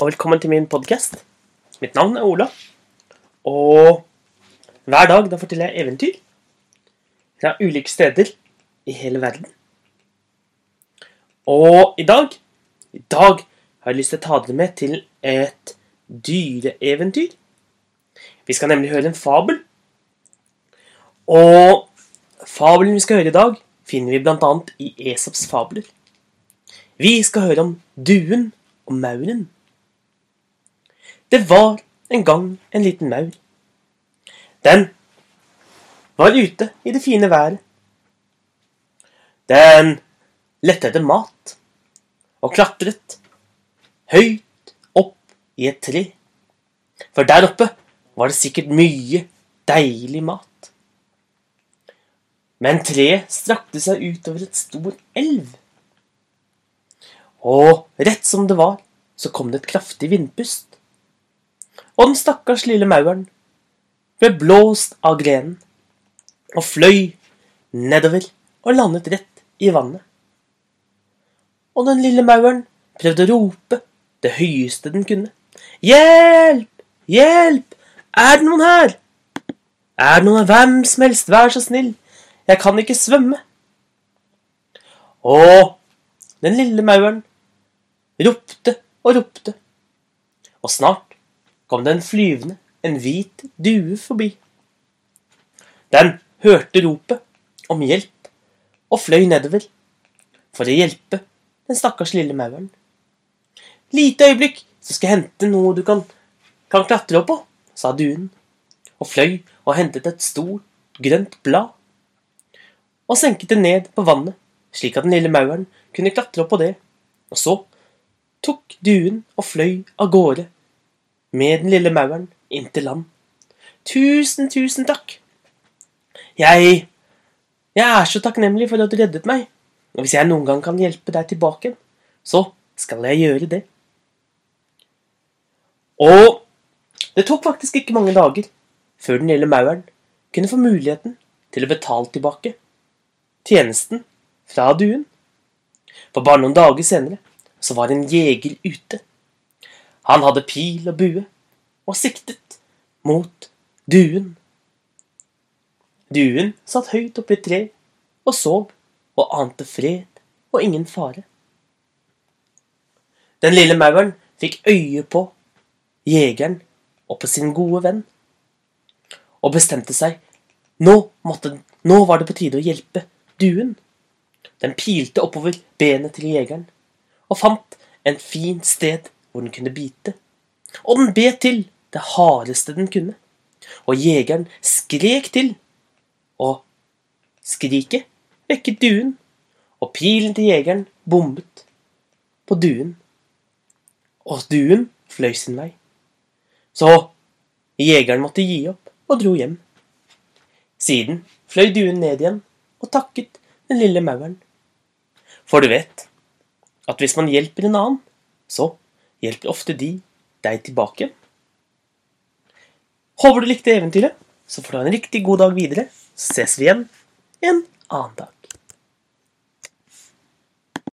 og velkommen til min podkast. Mitt navn er Ola. Og hver dag da forteller jeg eventyr fra ulike steder i hele verden. Og i dag I dag har jeg lyst til å ta dere med til et dyreeventyr. Vi skal nemlig høre en fabel. Og fabelen vi skal høre i dag, finner vi bl.a. i Esops fabler. Vi skal høre om duen og mauren. Det var en gang en liten maur. Den var ute i det fine været. Den lette etter mat og klatret høyt opp i et tre. For der oppe var det sikkert mye deilig mat. Men treet strakte seg utover et stor elv. Og rett som det var, så kom det et kraftig vindpust. Og den stakkars lille mauren ble blåst av grenen og fløy nedover og landet rett i vannet. Og den lille mauren prøvde å rope det høyeste den kunne. Hjelp! Hjelp! Er det noen her? Er det noen av hvem som helst? Vær så snill. Jeg kan ikke svømme. Og den lille mauren ropte og ropte. Og snart kom den flyvende, en hvit due forbi. Den hørte ropet om hjelp og fløy nedover for å hjelpe den stakkars lille mauren. Lite øyeblikk, så skal jeg hente noe du kan, kan klatre opp på, sa duen, og fløy og hentet et stort, grønt blad, og senket det ned på vannet, slik at den lille mauren kunne klatre opp på det, og så tok duen og fløy av gårde med den lille mauren inn til land. Tusen, tusen takk. Jeg Jeg er så takknemlig for at du reddet meg, og hvis jeg noen gang kan hjelpe deg tilbake, så skal jeg gjøre det. Og det tok faktisk ikke mange dager før den lille mauren kunne få muligheten til å betale tilbake tjenesten fra duen. For bare noen dager senere så var en jeger ute. Han hadde pil og bue og siktet mot duen. Duen satt høyt oppi et tre og sov og ante fred og ingen fare. Den lille mauren fikk øye på jegeren og på sin gode venn, og bestemte seg. Nå, måtte, nå var det på tide å hjelpe duen. Den pilte oppover benet til jegeren og fant en fin sted hvor den kunne bite. Og den bet til det hardeste den kunne. Og jegeren skrek til, og skriket vekket duen, og pilen til jegeren bombet på duen. Og duen fløy sin vei. Så jegeren måtte gi opp og dro hjem. Siden fløy duen ned igjen og takket den lille mauren. For du vet at hvis man hjelper en annen, så hjelper ofte de deg tilbake. Håper du likte eventyret, så får du ha en riktig god dag videre. Så ses vi igjen en annen dag.